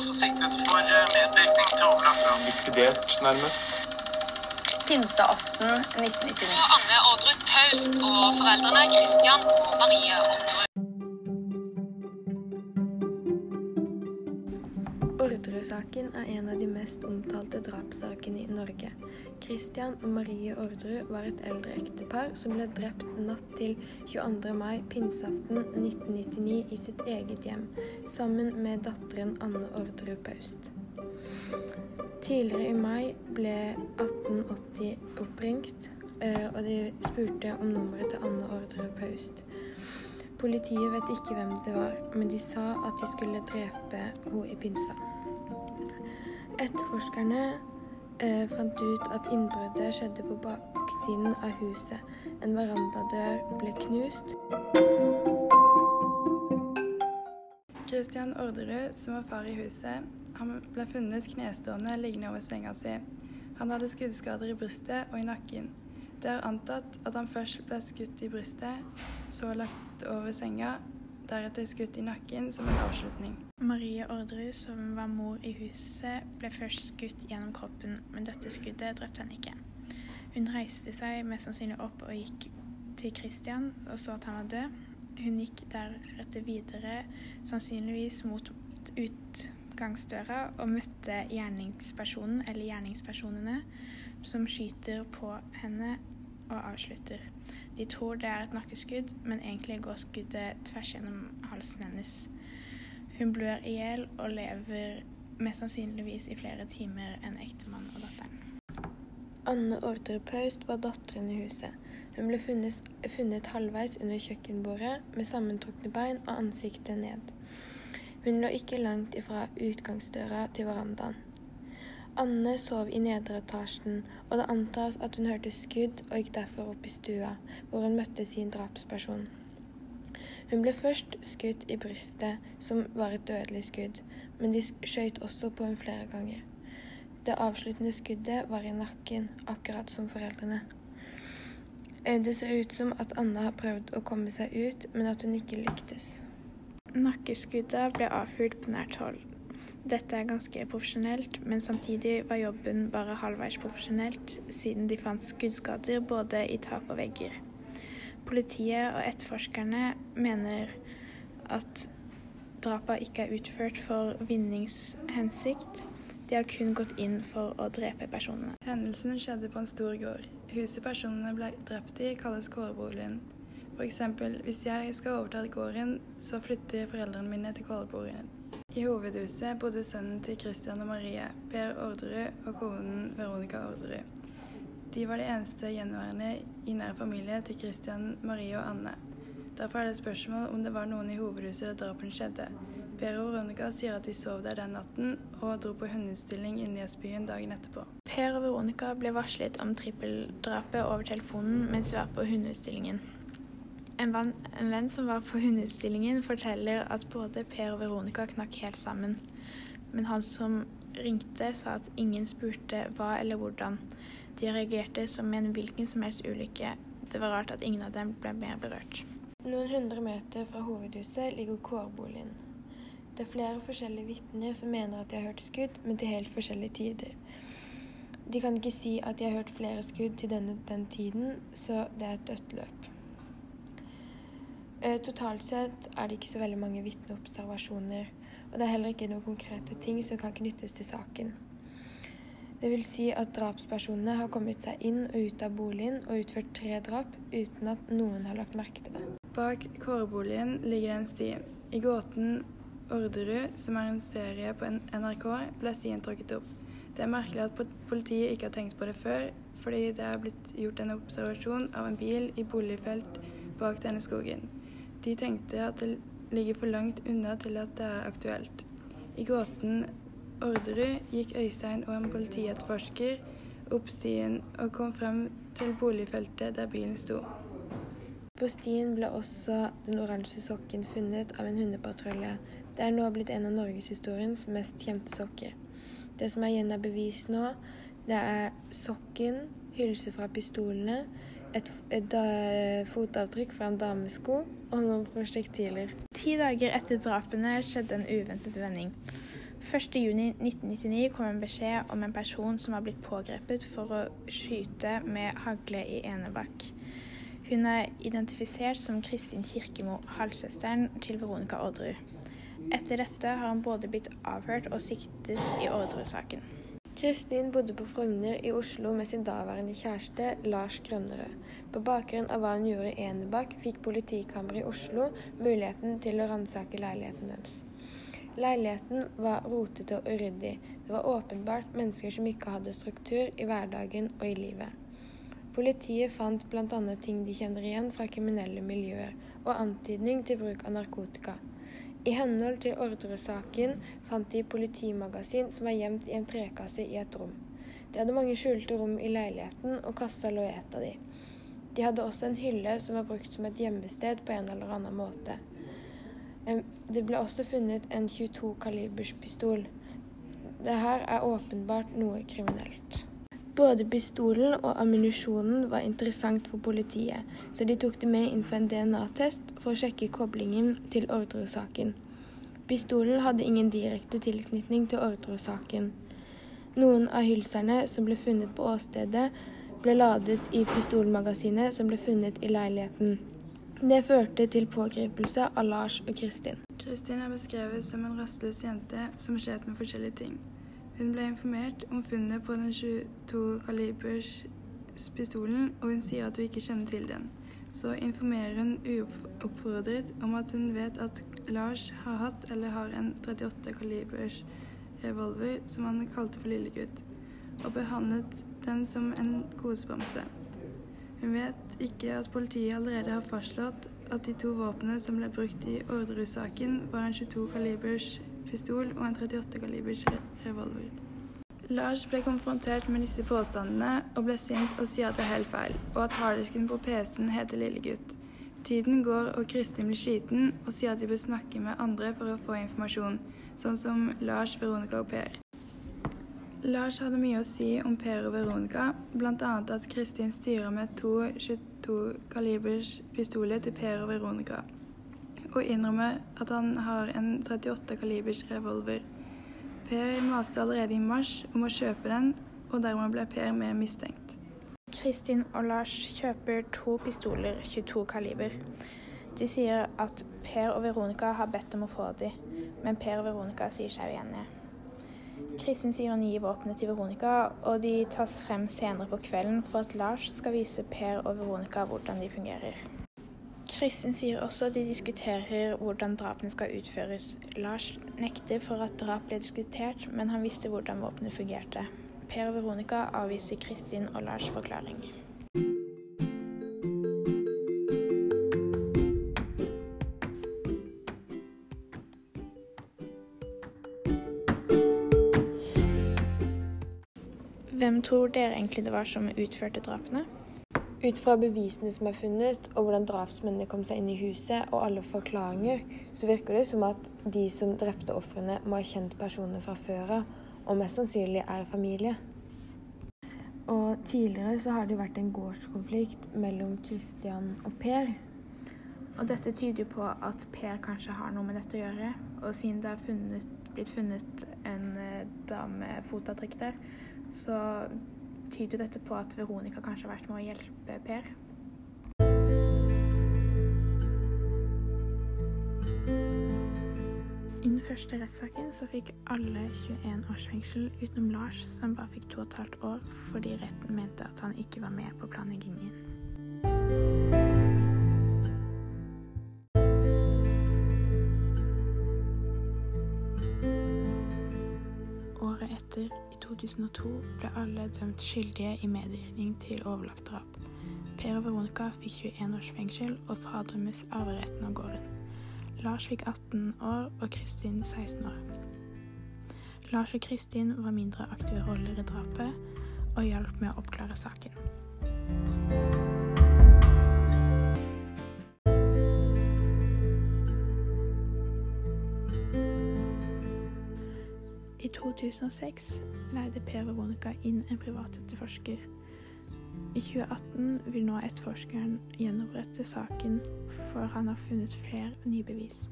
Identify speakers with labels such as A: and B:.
A: også siktet for eh, medvirkning til overlagt.
B: Likvidert, nærmest.
C: Pinseaften 1999.
D: Anne Ordrud Paust og foreldrene Christian og Marie Ordrud.
E: Orderud-saken er en av de mest omtalte drapssakene i Norge. Christian og Marie Orderud var et eldre ektepar som ble drept natt til 22. mai, pinseaften 1999, i sitt eget hjem, sammen med datteren Anne Orderud Paust. Tidligere i mai ble 1880 oppringt, eh, og de spurte om nummeret til Anne Orderud Paust. Politiet vet ikke hvem det var, men de sa at de skulle drepe henne i pinsa. Etterforskerne eh, fant ut at innbruddet skjedde på baksiden av huset. En verandadør ble knust.
F: Christian Orderud, som var far i huset, han ble funnet knestående liggende over senga si. Han hadde skuddskader i brystet og i nakken. Det er antatt at han først ble skutt i brystet, så lagt over senga, deretter skutt i nakken som en avslutning.
G: Marie Orderud, som var mor i huset, ble først skutt gjennom kroppen, men dette skuddet drepte henne ikke. Hun reiste seg mest sannsynlig opp og gikk til Christian og så at han var død. Hun gikk deretter videre, sannsynligvis mot utgangsdøra, og møtte gjerningspersonen eller gjerningspersonene, som skyter på henne og avslutter. De tror det er et nakkeskudd, men egentlig går skuddet tvers gjennom halsen hennes. Hun blør i hjel og lever mest sannsynligvis i flere timer enn ektemann og datteren.
E: Anne Orderud Paust var datteren i huset. Hun ble funnet, funnet halvveis under kjøkkenbordet med sammentrukne bein og ansiktet ned. Hun lå ikke langt ifra utgangsdøra til verandaen. Anne sov i nedre etasjen, og det antas at hun hørte skudd og gikk derfor opp i stua, hvor hun møtte sin drapsperson. Hun ble først skutt i brystet, som var et dødelig skudd, men de skjøt også på henne flere ganger. Det avsluttende skuddet var i nakken, akkurat som foreldrene. Det ser ut som at Anna har prøvd å komme seg ut, men at hun ikke lyktes.
G: Nakkeskuddet ble avfyrt på nært hold. Dette er ganske profesjonelt, men samtidig var jobben bare halvveis profesjonelt, siden de fant skuddskader både i tak og vegger. Politiet og etterforskerne mener at drapene ikke er utført for vinningshensikt. De har kun gått inn for å drepe personene.
F: Hendelsen skjedde på en stor gård. Huset personene ble drept i, kalles kåreboligen. F.eks. hvis jeg skal overta gården, så flytter foreldrene mine til kåreboligen. I hovedhuset bodde sønnen til Christian og Marie, Per Orderud og konen Veronica Orderud. De var de eneste gjenværende i nær familie til Christian, Marie og Anne. Derfor er det spørsmål om det var noen i hovedhuset da drapene skjedde. Per og Veronica sier at de sov der den natten, og dro på hundeutstilling i Nesbyen dagen etterpå.
G: Per og Veronica ble varslet om trippeldrapet over telefonen mens de var på hundeutstillingen. En, en venn som var på hundeutstillingen, forteller at både Per og Veronica knakk helt sammen. Men han som ringte, sa at ingen spurte hva eller hvordan. De reagerte som i en hvilken som helst ulykke. Det var rart at ingen av dem ble mer berørt.
E: Noen hundre meter fra hovedhuset ligger kårboligen. Det er flere forskjellige vitner som mener at de har hørt skudd, men til helt forskjellige tider. De kan ikke si at de har hørt flere skudd til denne, den tiden, så det er et dødt løp. Eh, totalt sett er det ikke så veldig mange vitneobservasjoner, og det er heller ikke noen konkrete ting som kan knyttes til saken. Det vil si at drapspersonene har kommet seg inn og ut av boligen og utført tre drap uten at noen har lagt merke til det.
F: Bak kåreboligen ligger det en sti. I gåten Orderud, som er en serie på NRK, ble stien tråkket opp. Det er merkelig at politiet ikke har tenkt på det før, fordi det er blitt gjort en observasjon av en bil i boligfelt bak denne skogen. De tenkte at det ligger for langt unna til at det er aktuelt. I gåten Orderud gikk Øystein og en politietterforsker opp stien og kom frem til boligfeltet der bilen sto.
E: På stien ble også den oransje sokken funnet av en hundepatrulje. Det er nå blitt en av norgeshistoriens mest kjente sokker. Det som er igjen av bevis nå, det er sokken, hylse fra pistolene, et, et, et fotavtrykk fra en damesko og noen prosjektiler.
G: Ti dager etter drapene skjedde en uventet vending. 1.6.1999 kom en beskjed om en person som var blitt pågrepet for å skyte med hagle i Enebakk. Hun er identifisert som Kristin Kirkemo, halvsøsteren til Veronica Orderud. Etter dette har hun både blitt avhørt og siktet i Orderud-saken.
E: Kristin bodde på Frogner i Oslo med sin daværende kjæreste Lars Grønnerød. På bakgrunn av hva hun gjorde i Enebakk, fikk politikammeret i Oslo muligheten til å ransake leiligheten deres. Leiligheten var rotete og uryddig. Det var åpenbart mennesker som ikke hadde struktur i hverdagen og i livet. Politiet fant bl.a. ting de kjenner igjen fra kriminelle miljøer, og antydning til bruk av narkotika. I henhold til Orderud-saken fant de politimagasin som var gjemt i en trekasse i et rom. De hadde mange skjulte rom i leiligheten, og kassa lå i et av de. De hadde også en hylle som var brukt som et gjemmested på en eller annen måte. Det ble også funnet en 22 kalibers pistol. Det her er åpenbart noe kriminelt. Både pistolen og ammunisjonen var interessant for politiet, så de tok det med inn for en DNA-test for å sjekke koblingen til Orderud-saken. Pistolen hadde ingen direkte tilknytning til Orderud-saken. Noen av hylserne som ble funnet på åstedet, ble ladet i pistolmagasinet som ble funnet i leiligheten. Det førte til pågripelse av Lars og Kristin.
F: Kristin er beskrevet som en rastløs jente som slet med forskjellige ting. Hun ble informert om funnet på den 22 kalibers pistolen, og hun sier at hun ikke kjenner til den. Så informerer hun uoppfordret om at hun vet at Lars har hatt eller har en 38 kalibers revolver som han kalte for Lillegutt, og behandlet den som en kosebamse. Hun vet ikke at politiet allerede har fastslått at de to våpnene som ble brukt i Orderud-saken, var en 22 kalibers pistol og en 38 kalibers revolver. Lars ble konfrontert med disse påstandene og ble sint og sier at det er helt feil, og at harddisken på PC-en heter Lillegutt. Tiden går og Kristin blir sliten og sier at de bør snakke med andre for å få informasjon, sånn som Lars, Veronica og Per. Lars hadde mye å si om Per og Veronica, bl.a. at Kristin styrer med to 22 kalibers pistoler til Per og Veronica og innrømmer at han har en 38 kalibers revolver. Per maste allerede i mars om å kjøpe den, og dermed ble Per mer mistenkt.
G: Kristin og Lars kjøper to pistoler 22 kaliber. De sier at Per og Veronica har bedt om å få dem, men Per og Veronica sier seg uenige. Kristin sier hun gir våpenet til Veronica, og de tas frem senere på kvelden for at Lars skal vise Per og Veronica hvordan de fungerer. Kristin sier også at de diskuterer hvordan drapene skal utføres. Lars nekter for at drap ble diskutert, men han visste hvordan våpenet fungerte. Per og Veronica avviser Kristin og Lars' forklaring. Hvem tror dere egentlig det var som utførte drapene?
E: Ut fra bevisene som er funnet, og hvordan drapsmennene kom seg inn i huset, og alle forklaringer, så virker det som at de som drepte ofrene, må ha kjent personer fra før av, og mest sannsynlig er familie. Og tidligere så har det vært en gårdskonflikt mellom Christian og Per.
G: Og dette tyder på at Per kanskje har noe med dette å gjøre. Og siden det har blitt funnet en dame damefotavtrykk der, så tyder dette på at Veronica kanskje har vært med å hjelpe Per. I den første rettssaken så fikk alle 21 års fengsel utenom Lars, som bare fikk 2 15 år fordi retten mente at han ikke var med på planleggingen. 2002 ble alle dømt skyldige i medvirkning til overlagt drap. Per og Veronica fikk 21 års fengsel og fradømmes arveretten av gården. Lars fikk 18 år og Kristin 16 år. Lars og Kristin var mindre aktive roller i drapet og hjalp med å oppklare saken. I 2006 leide Per Veronica inn en privat etterforsker. I 2018 vil nå etterforskeren gjenopprette saken, for han har funnet flere nye bevis.